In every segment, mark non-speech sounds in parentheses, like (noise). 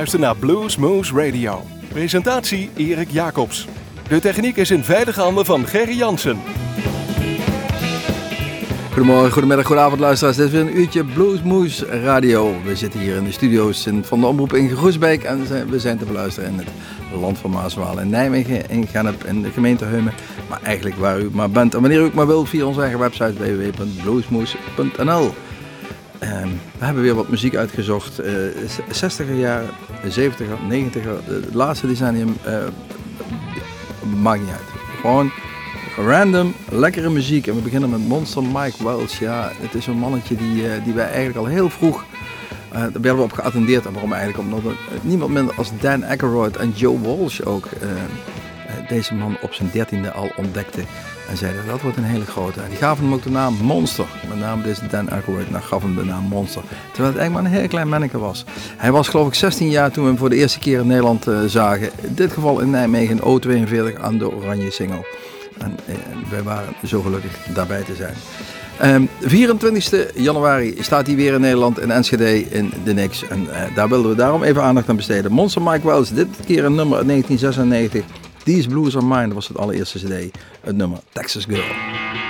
luistert naar Blues Moose Radio. Presentatie Erik Jacobs. De techniek is in veilige handen van Gerry Jansen. Goedemorgen, goedemiddag, goedenavond luisteraars. Dit is weer een uurtje Bluesmoose Radio. We zitten hier in de studio's van de Omroep in Groesbeek en we zijn te beluisteren in het land van Maaswaal in Nijmegen, in Gennep, in de gemeente Heumen. Maar eigenlijk waar u maar bent en wanneer u ook maar wilt via onze eigen website www.bluesmoose.nl. Ehm, we hebben weer wat muziek uitgezocht. Uh, 60er jaren, 70er, 90er, het laatste decennium. Uh, maakt niet uit. Gewoon random, lekkere muziek. En we beginnen met Monster Mike Welch. Ja, het is een mannetje die, uh, die wij eigenlijk al heel vroeg... Uh, daar werden we op geattendeerd. En waarom eigenlijk? Omdat niemand minder als Dan Aykroyd en Joe Walsh ook deze man op zijn dertiende al ontdekte. En zeiden dat wordt een hele grote. En die gaven hem ook de naam Monster. Met name deze Dan Aykroyd nou, gaf hem de naam Monster. Terwijl het eigenlijk maar een heel klein manneke was. Hij was geloof ik 16 jaar toen we hem voor de eerste keer in Nederland uh, zagen. In dit geval in Nijmegen O42 aan de Oranje Single. En eh, wij waren zo gelukkig daarbij te zijn. Um, 24 januari staat hij weer in Nederland in Enschede in de Nix. En uh, daar wilden we daarom even aandacht aan besteden. Monster Mike Wells, dit keer een nummer uit 1996. These Blues Are Mine, was het allereerste cd. Het nummer Texas Girl.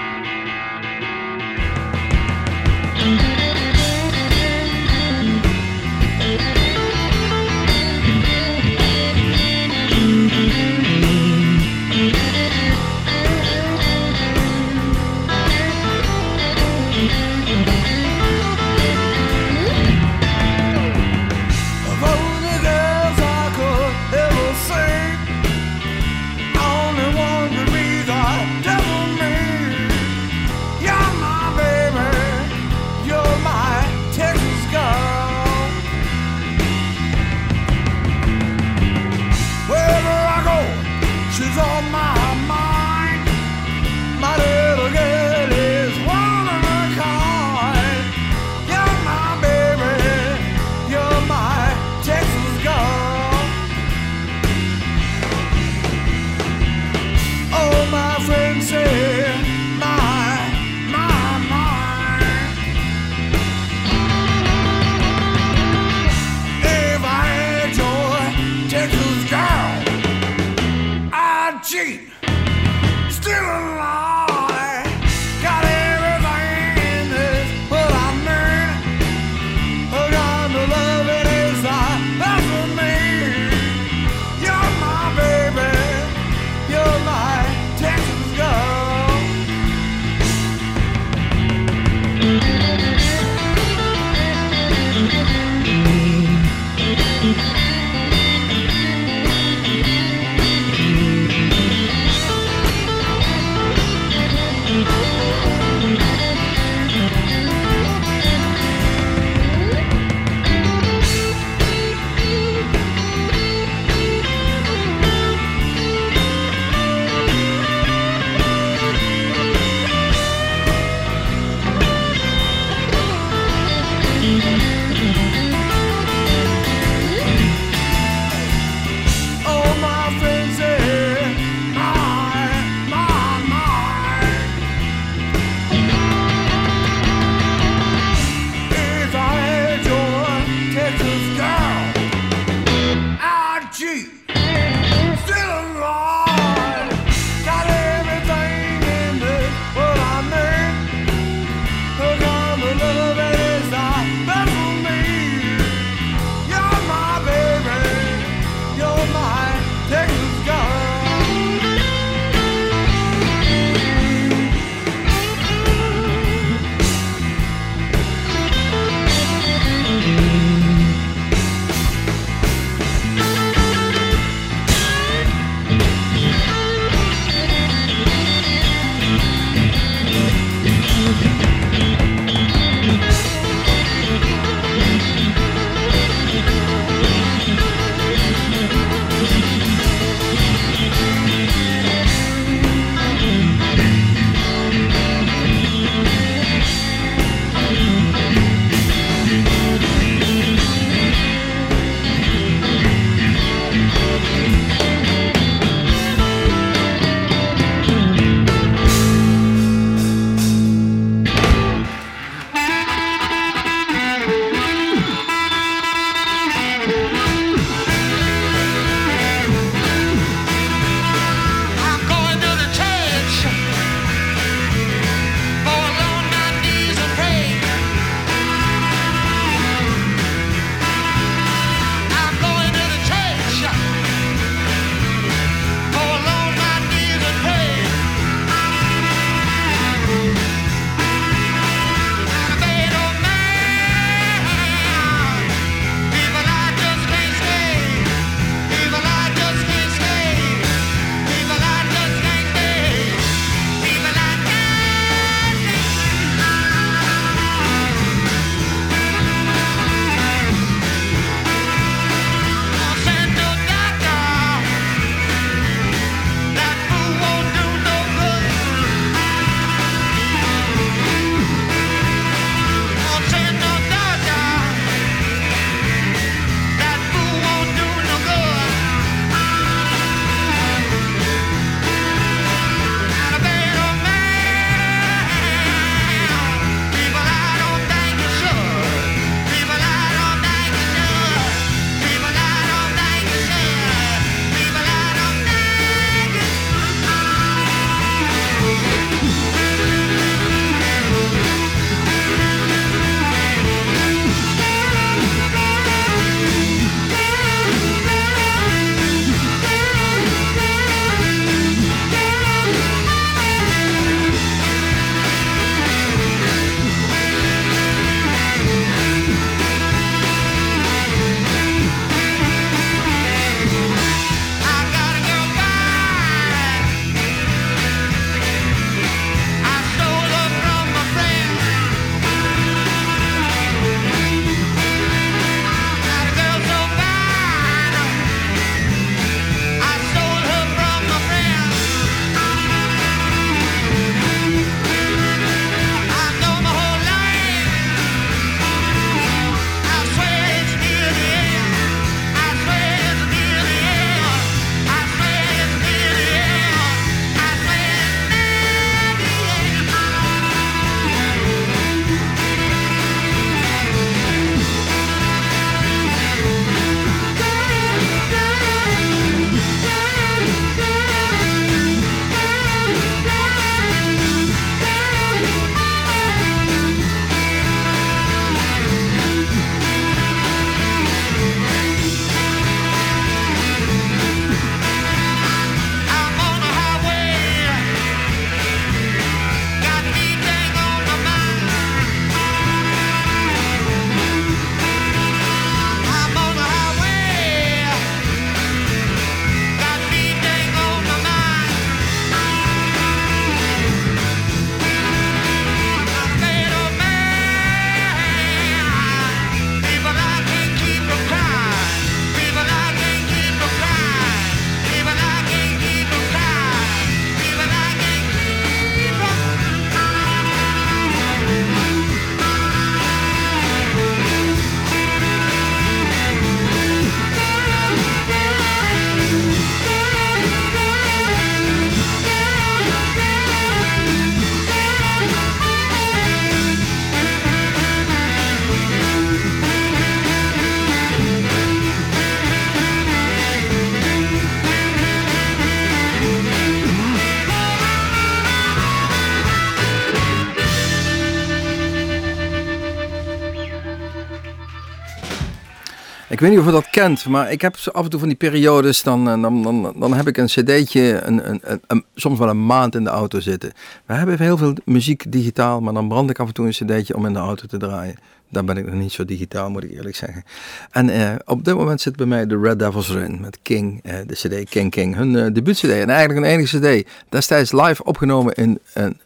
Ik weet niet of je dat kent, maar ik heb af en toe van die periodes, dan, dan, dan, dan heb ik een cd'tje, een, een, een, soms wel een maand in de auto zitten. We hebben heel veel muziek digitaal, maar dan brand ik af en toe een cd'tje om in de auto te draaien. Dan ben ik nog niet zo digitaal, moet ik eerlijk zeggen. En uh, op dit moment zit bij mij de Red Devils erin met King, uh, de CD King King, hun debuut-CD. En eigenlijk een enige CD. Destijds live opgenomen in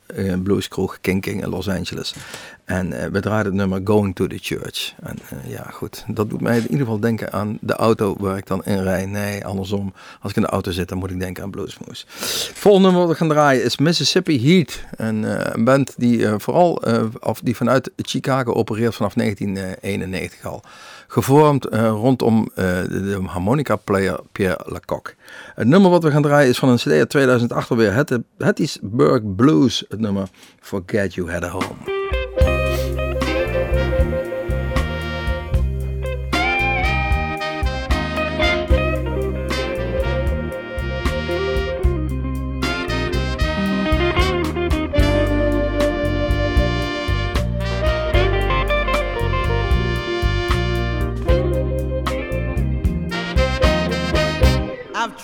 een blueskroeg King King in Los Angeles. En we draaiden het nummer Going to the Church. En ja, goed. Dat doet mij in ieder geval denken aan de auto waar ik dan in rij. Nee, andersom. Als ik in de auto zit, dan moet ik denken aan Bluesmoose. Volgende nummer wat we gaan draaien is Mississippi Heat. Een, uh, een band die vooral of die vanuit Chicago opereert vanaf 1991 al. Gevormd rondom de, de harmonica-player Pierre Lecoq. Het nummer wat we gaan draaien is van een CD uit 2008 alweer. Hattiesburg Blues. Het nummer Forget You Had a Home.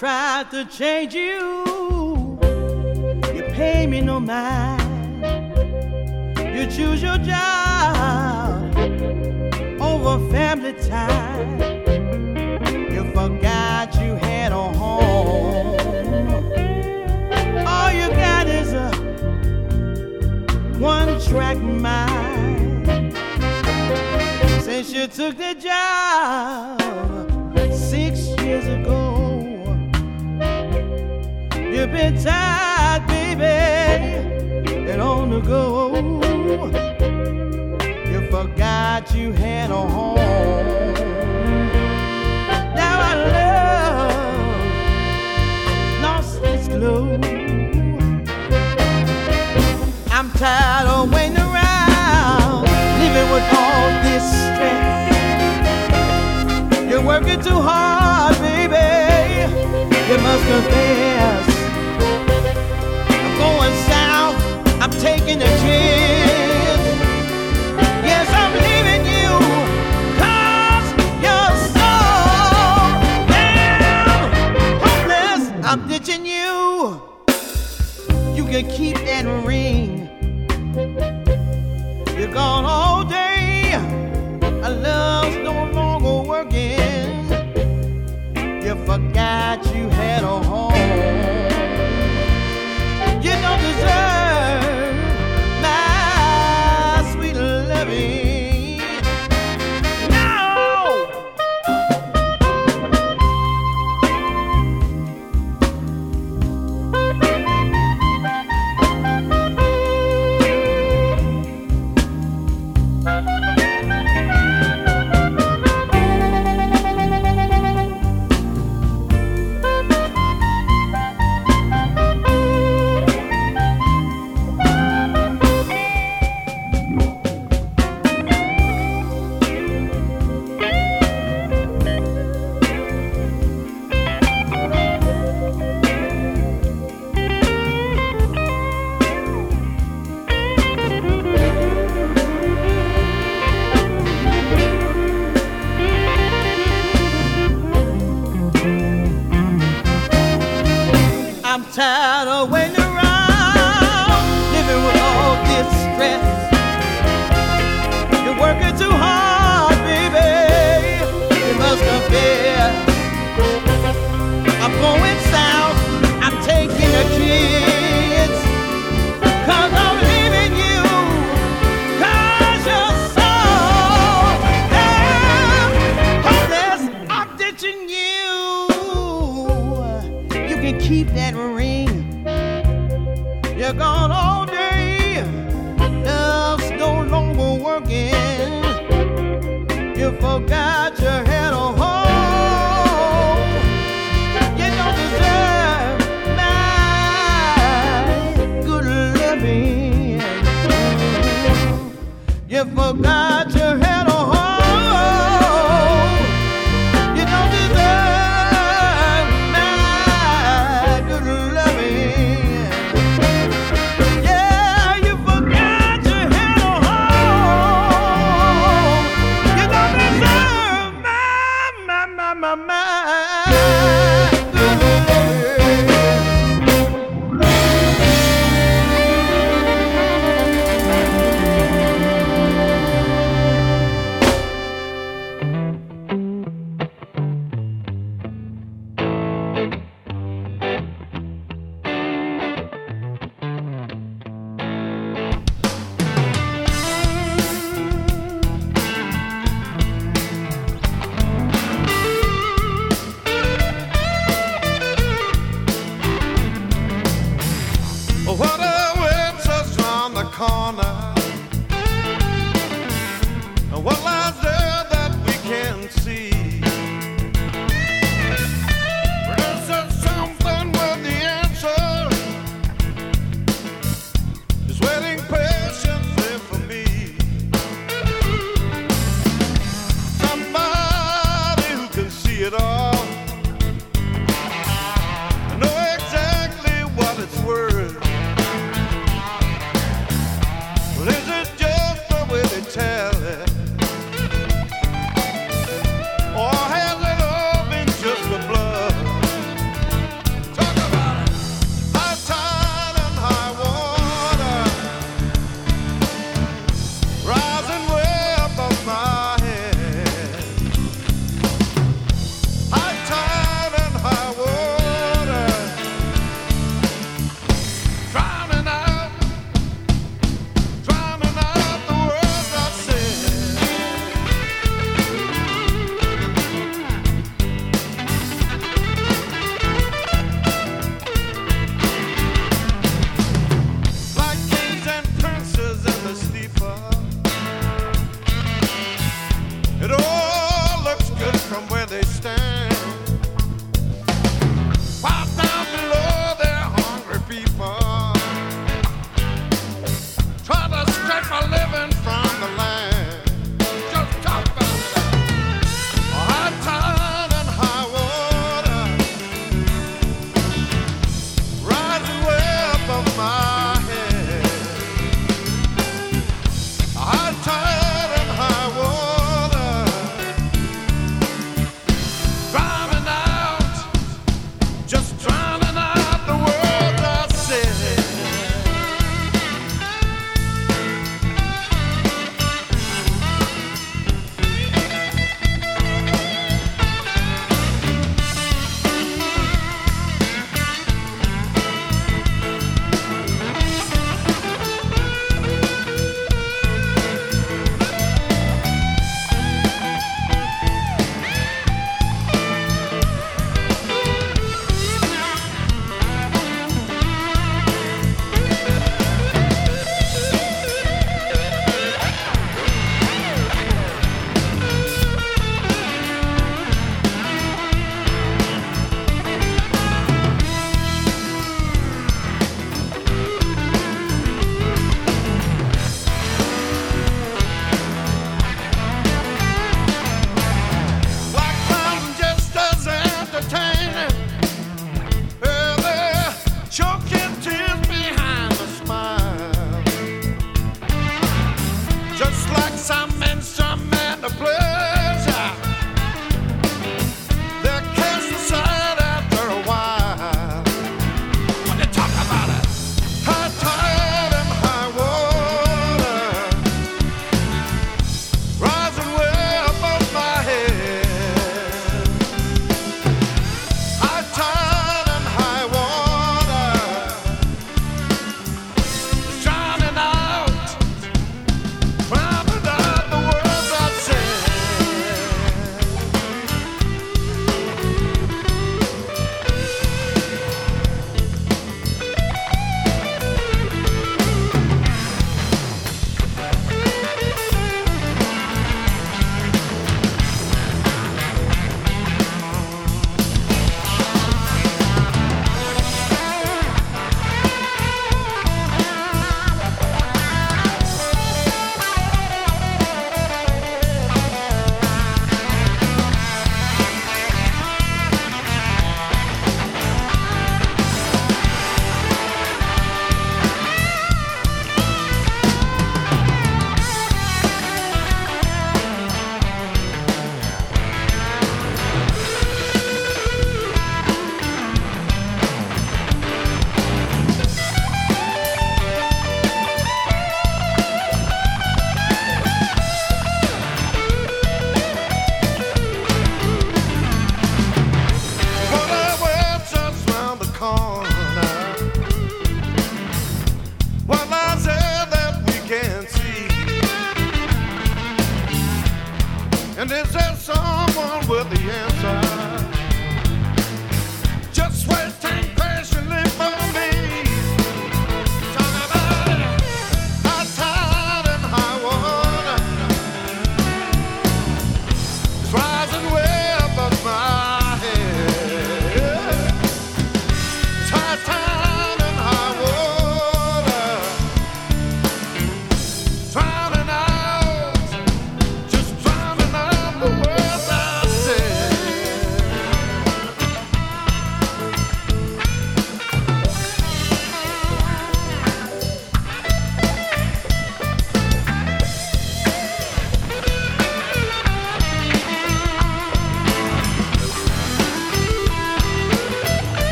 Tried to change you. You pay me no mind. You choose your job over family time. You forgot you had a home. All you got is a one track mind. Since you took the job six years ago. Been tired, baby, and on the go. You forgot you had a home. keep and ring.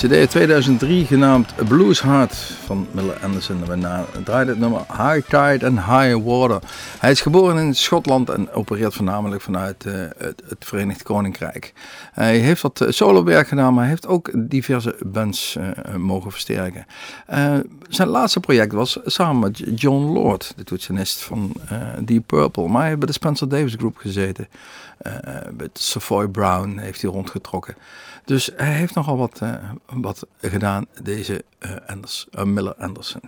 CD 2003 genaamd Blues Heart van Miller Anderson. We draaiden het nummer High Tide and High Water. Hij is geboren in Schotland en opereert voornamelijk vanuit uh, het, Verenigd Koninkrijk. Hij heeft wat eh, solowerk gedaan, maar heeft ook diverse bands uh, mogen versterken. Zijn laatste project was samen met John Lord, de toetsenist van Deep Purple. Maar hij heeft bij de Spencer Davis Group gezeten. met Savoy Brown heeft hij rondgetrokken. Dus hij heeft nogal wat, uh, wat gedaan, deze uh, Anders, uh, Miller Anderson.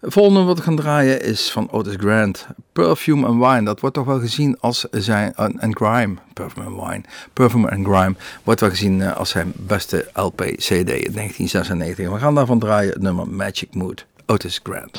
Het volgende wat we gaan draaien is van Otis Grant, Perfume and Wine. Dat wordt toch wel gezien als zijn, en Grime, Perfume and Wine, Perfume and Grime, wordt wel gezien als zijn beste LP-CD in 1996. We gaan daarvan draaien het nummer Magic Mood, Otis Grant.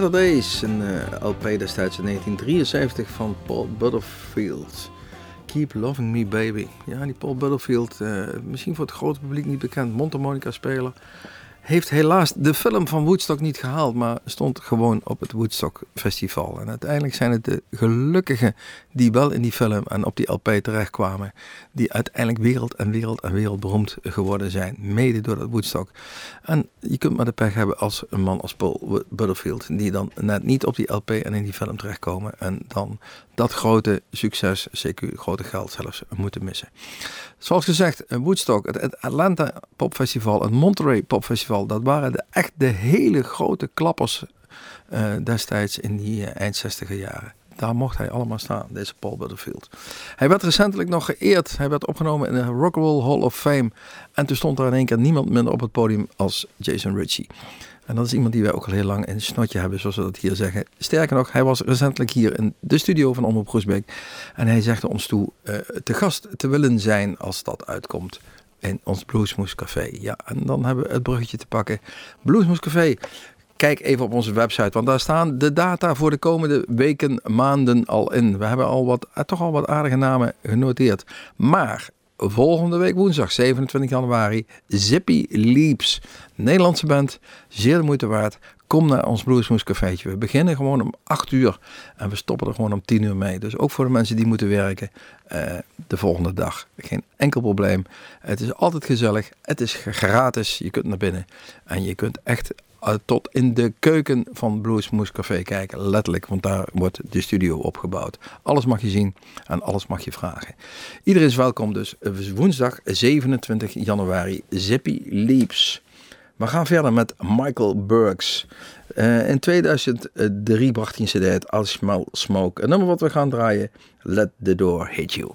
Better Days, een eh, LP destijds in 1973 van Paul Butterfield. Keep Loving Me Baby. Ja, die Paul Butterfield, eh, misschien voor het grote publiek niet bekend, mondharmonica speler. Heeft helaas de film van Woodstock niet gehaald, maar stond gewoon op het Woodstock Festival. En uiteindelijk zijn het de gelukkigen die wel in die film en op die LP terechtkwamen, die uiteindelijk wereld en wereld en wereldberoemd geworden zijn, mede door dat Woodstock. En je kunt maar de pech hebben als een man als Paul Butterfield, die dan net niet op die LP en in die film terechtkomen en dan dat grote succes, zeker grote geld zelfs, moeten missen. Zoals gezegd, Woodstock, het- Atlanta Popfestival, het Monterey Popfestival, dat waren echt de hele grote klappers eh, destijds in die eh, eind 60 jaren. Daar mocht hij allemaal staan, deze Paul Butterfield. Hij werd recentelijk nog geëerd. Hij werd opgenomen in de Rock and Roll Hall of Fame. En toen stond er in één keer niemand minder op het podium als Jason Ritchie. En dat is iemand die wij ook al heel lang in het snotje hebben, zoals we dat hier zeggen. Sterker nog, hij was recentelijk hier in de studio van Omroep Groesbeek. En hij zegt ons toe eh, te gast te willen zijn als dat uitkomt in ons Bluesmoes Café. Ja, en dan hebben we het bruggetje te pakken. Bluesmoes Café. Kijk even op onze website, want daar staan de data voor de komende weken, maanden al in. We hebben al wat, eh, toch al wat aardige namen genoteerd. Maar volgende week woensdag 27 januari Zippy Leaps. Nederlandse band, zeer de moeite waard. Kom naar ons Bluesmoes cafeetje. We beginnen gewoon om 8 uur en we stoppen er gewoon om 10 uur mee. Dus ook voor de mensen die moeten werken eh, de volgende dag. Geen enkel probleem. Het is altijd gezellig. Het is gratis. Je kunt naar binnen en je kunt echt uh, tot in de keuken van Bluesmoes Café kijken. Letterlijk, want daar wordt de studio opgebouwd. Alles mag je zien en alles mag je vragen. Iedereen is welkom dus woensdag 27 januari Zippy Leaps. We gaan verder met Michael Burks. Uh, in 2003 bracht hij een cd uit, Smoke. Een nummer wat we gaan draaien, Let the Door Hit You.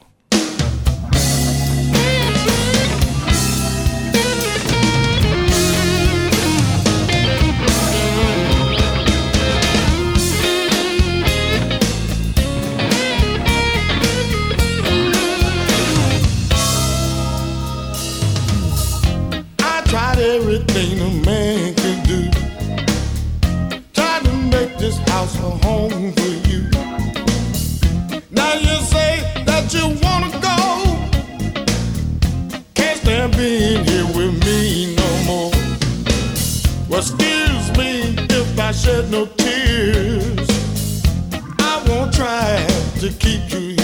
Excuse me if I shed no tears. I won't try to keep you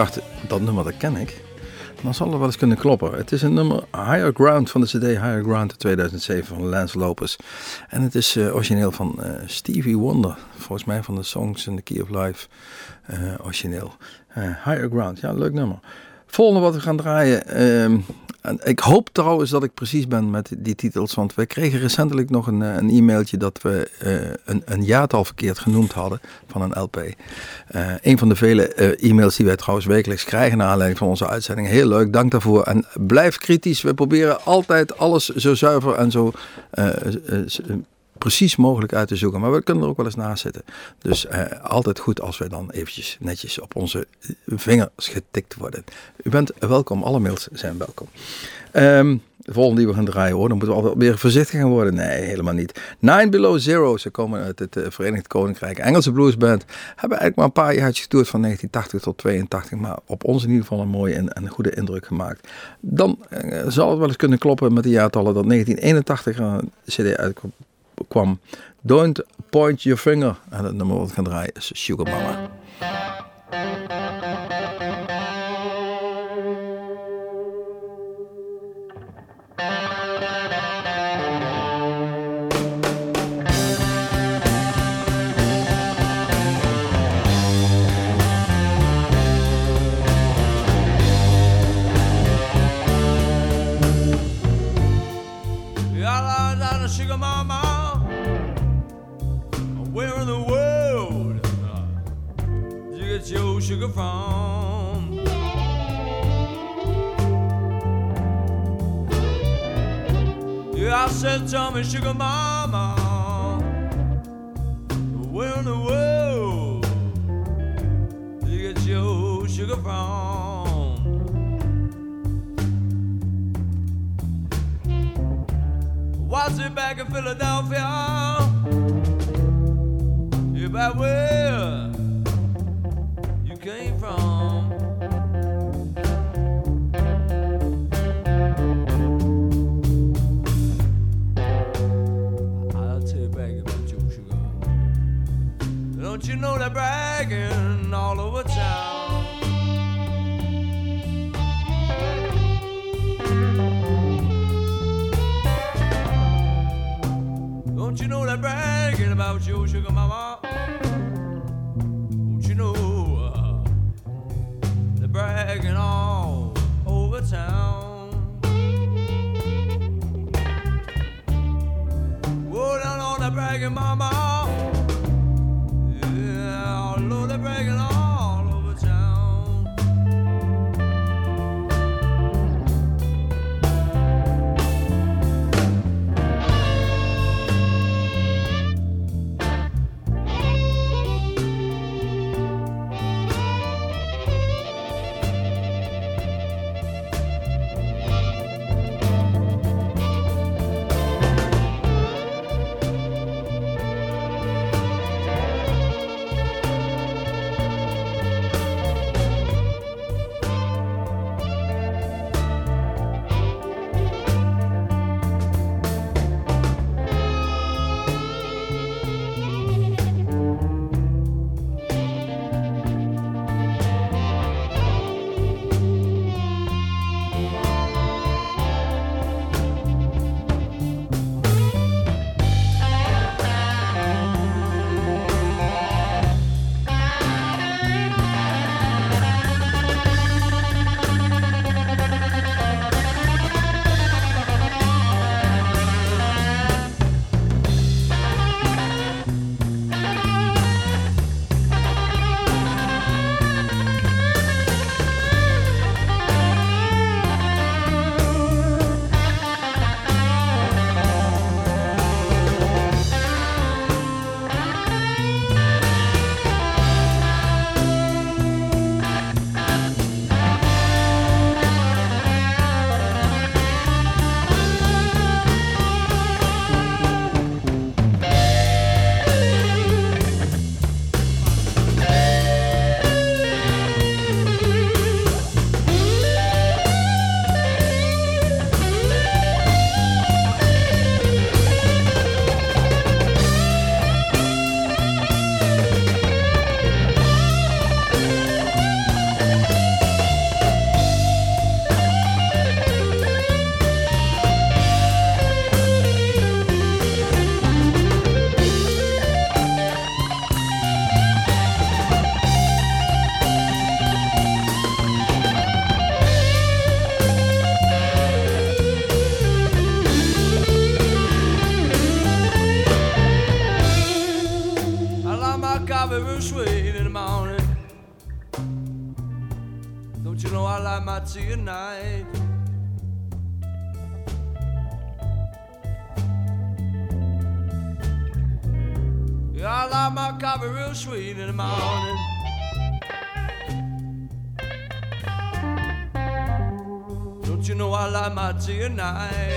dacht, dat nummer dat ken ik, dan zal er wel eens kunnen kloppen. Het is een nummer Higher Ground van de CD Higher Ground 2007 van Lance Lopez. En het is eh, origineel van eh, Stevie Wonder, volgens mij van de Songs in the Key of Life eh, origineel. Higher Ground, ja, leuk nummer. Volgende wat we gaan draaien. ehm, ik hoop trouwens dat ik precies ben met die titels. Want we kregen recentelijk nog een, eh, een e-mailtje dat we eh, een, een jaartal verkeerd genoemd hadden van een LP. Eh, een van de vele e-mails die wij trouwens wekelijks krijgen naar aanleiding van onze uitzending. Heel leuk, dank daarvoor. En blijf kritisch. We proberen altijd alles zo zuiver en zo precies mogelijk uit te zoeken. Maar we kunnen er ook wel eens naast zitten. Dus eh, altijd goed als wij dan eventjes netjes op onze vingers getikt worden. U bent welkom, alle mails zijn welkom. Ehm, de volgende die we gaan draaien hoor, dan moeten we altijd weer voorzichtig gaan worden. Nee, helemaal niet. Nine Below Zero, ze komen uit het eh, Verenigd Koninkrijk. Engelse bluesband. Hebben eigenlijk maar een paar jaartjes getoerd van 1980 tot 82. Maar op ons in ieder geval een mooie en, en goede indruk gemaakt. Dan eh, zal het wel eens kunnen kloppen met de jaartallen dat 1981 een cd uitkwam. Don't Point Your Finger. En het nummer wat gaan draaien is Sugar Mama. Sugar from? Yeah, I said, tell me, sugar mama, where in the world do you get your sugar from? Was it back in Philadelphia? Yeah, back where you came from? I'll tell you back about your sugar. Don't you know they're bragging all over town? Don't you know they're bragging about your sugar mama? Down on the bragging mama. tonight.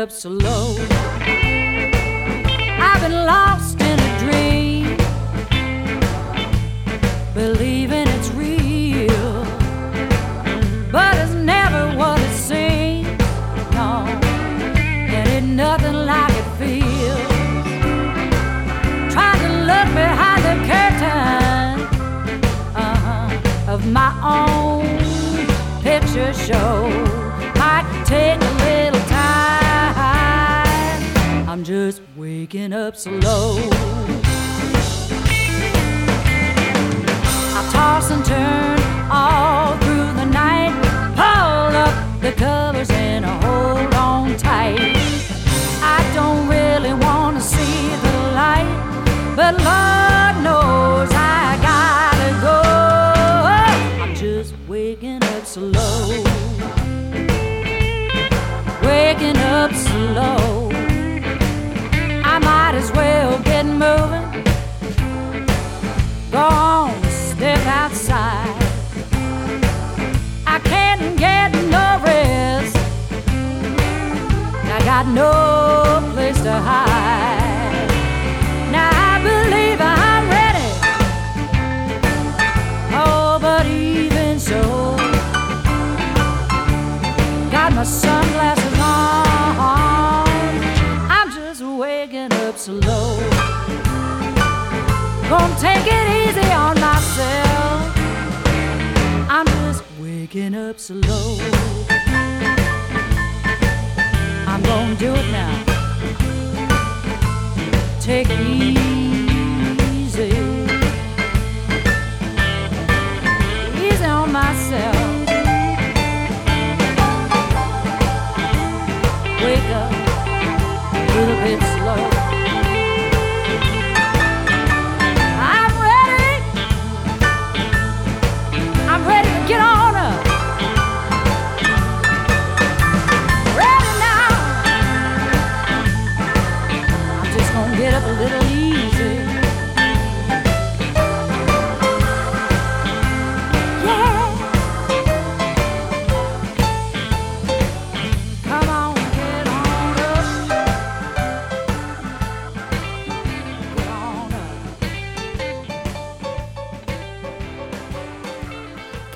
Up slow. I've been lost in a dream, believing it's real, but it's never what it seems. No, and it's nothing like it feels. Trying to look behind the curtain uh-huh, of my own picture show might take waking up slow. I toss and turn all through the night, pull up the covers and I hold on tight. I don't really want to see the light, but Lord knows I gotta go. I'm just waking up slow. Waking up slow. Got no place to hide. Now I believe I'm ready. Oh, but even so, got my sunglasses on. I'm just waking up slow. Gonna take it easy on myself. I'm just waking up slow. I'm gonna do it now. Take it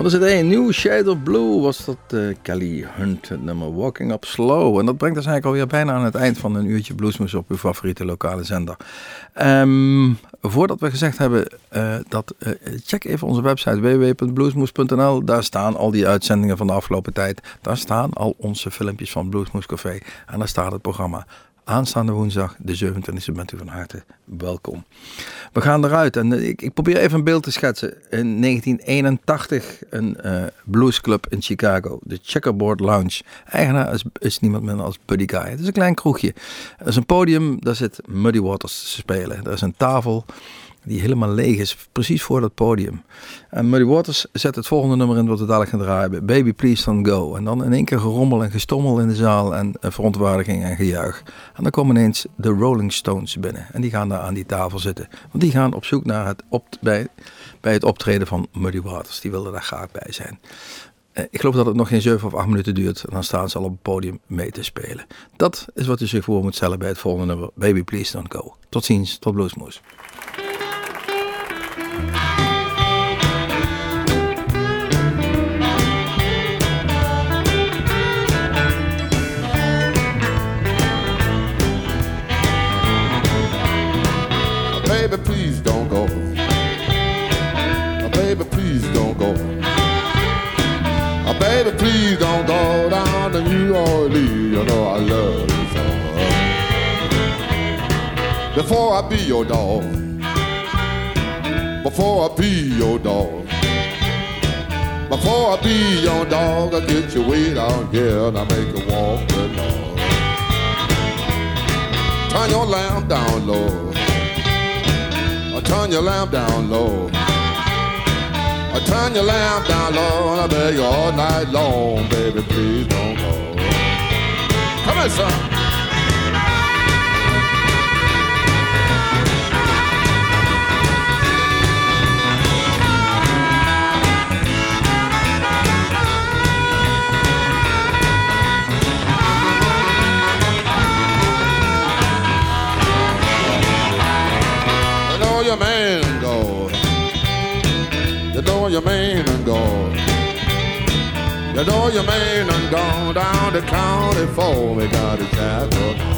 Van de CD New Shade of Blue was dat eh, Kelly Hunt, het nummer Walking Up Slow. En dat brengt ons eigenlijk alweer bijna aan het eind van een uurtje bluesmoes op uw favoriete lokale zender. Ehm, voordat we gezegd hebben eh, dat, eh, check even onze website www.bluesmoes.nl. Daar staan al die uitzendingen van de afgelopen tijd. Daar staan al onze filmpjes van Bluesmoes Café. En daar staat het programma. Aanstaande woensdag, de 27e, bent u van harte welkom. We gaan eruit en eh, ik, ik probeer even een beeld te schetsen. In 1981 een eh, bluesclub in Chicago, de Checkerboard Lounge. Eigenaar is, is niemand minder als Buddy Guy. Het is een klein kroegje. Er is een podium, daar zit Muddy Waters te spelen. Er is een tafel die helemaal leeg is, precies voor dat podium. En Muddy Waters zet het volgende nummer in wat we dadelijk gaan draaien. Baby Please Don't Go. En dan in één keer gerommel en gestommel in de zaal en eh, verontwaardiging en gejuich. En dan komen ineens de Rolling Stones binnen. En die gaan daar aan die tafel zitten. Want die gaan op zoek naar het, bij, bij het optreden van Muddy Waters. Die wilden daar graag bij zijn. Eh, Ik geloof dat het nog geen 7 of 8 minuten duurt. En dan staan ze al op het podium mee te spelen. Dat is wat u zich voor moet stellen bij het volgende nummer. Baby Please Don't Go. Tot ziens, tot Bluesmoes. Before I be your dog. Before I be your dog. Before I be your dog, I get you way down here and I make you walk the dog. Turn your lamp down low. I turn your lamp down low. I turn your lamp down low and I beg you all night long, baby, please don't go. Come on, son. Your man and gone. You know your man and gone down the county for me, got a shackle.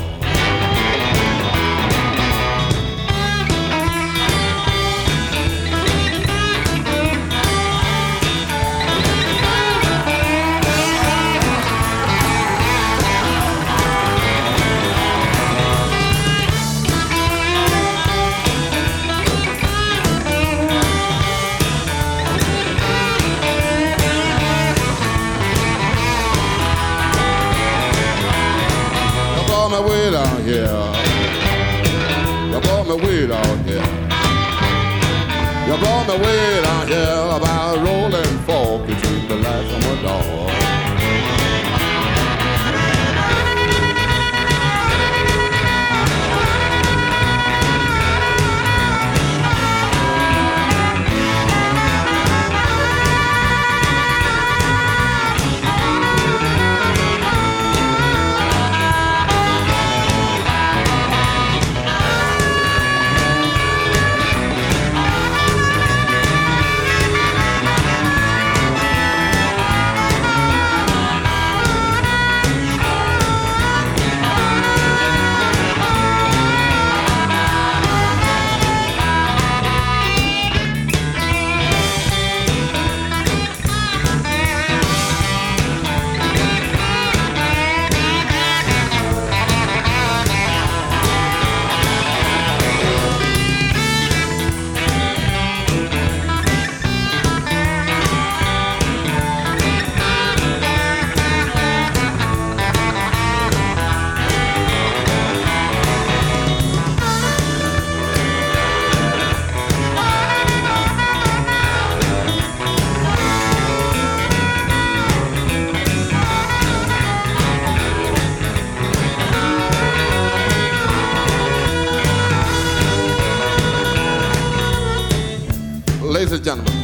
Ladies and gentlemen,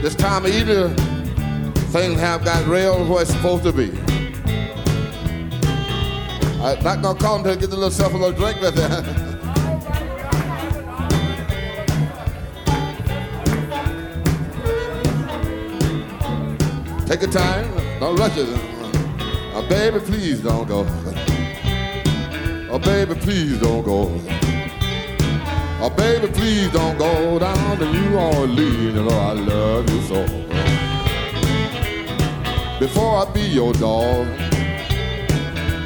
this time of year, things have got real where it's supposed to be. I'm not gonna call until I get a little self a little drink with it. (laughs) Take your time, don't rush it. Uh, baby, please don't go. (laughs) Oh, baby, please don't go. Oh, baby, please don't go down to New Orleans. You know I love you so. Before I be your dog,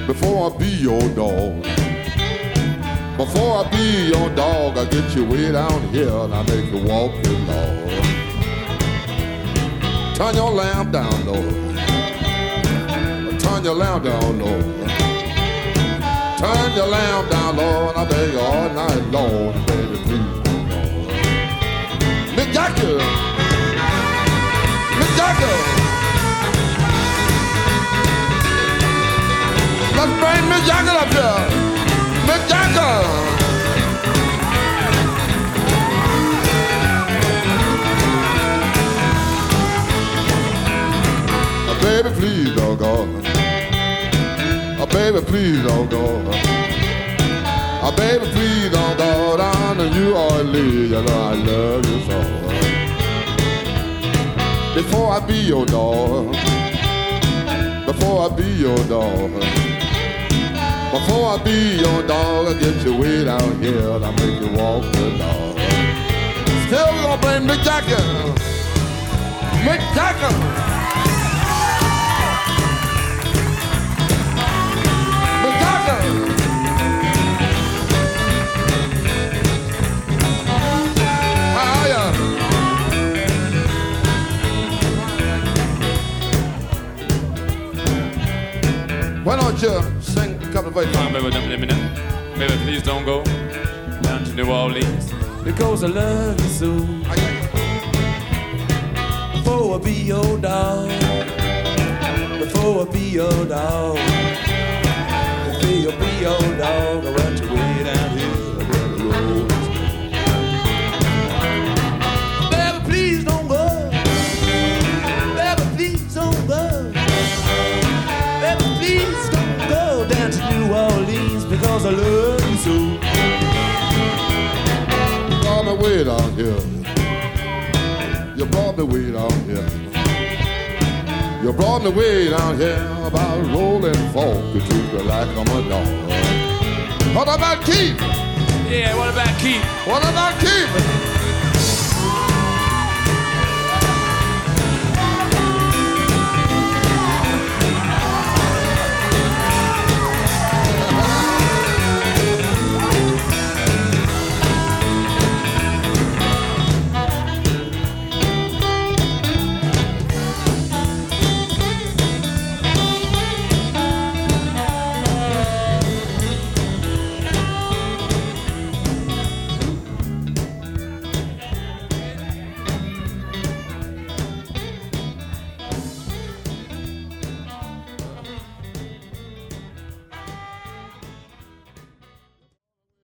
before I be your dog, before I be your dog, I get you way down here and I make you walk the Lord. Turn your lamp down, Lord. Turn your lamp down, Lord. Turn your lamp down, Lord. I beg you all night long, baby, please, Lord. Mick Jagger, Mick Jagger. Let's bring Mick Jagger up here. Mick Jagger. Baby, please don't go. Baby, please don't go. Oh, baby, please don't go down to New Orleans. You know I love you so. Before I be your dog, before I be your dog, before I be your dog, I get you way down here and I make you walk the dog. Still gonna bring Mick Jagger, Mick Jagger. Don't you sing a couple of verses? Come on, baby, don't let me know. Baby, please don't go down to New Orleans because I love you so. Before I be your dog, before I be your dog, before I be your dog, I want you don't go down to New Orleans because I love you so. way down here. You brought me way down here. You brought me way down here about rolling fork. You took me like I'm a dog. What about Keith? Yeah, what about Keith? What about Keith?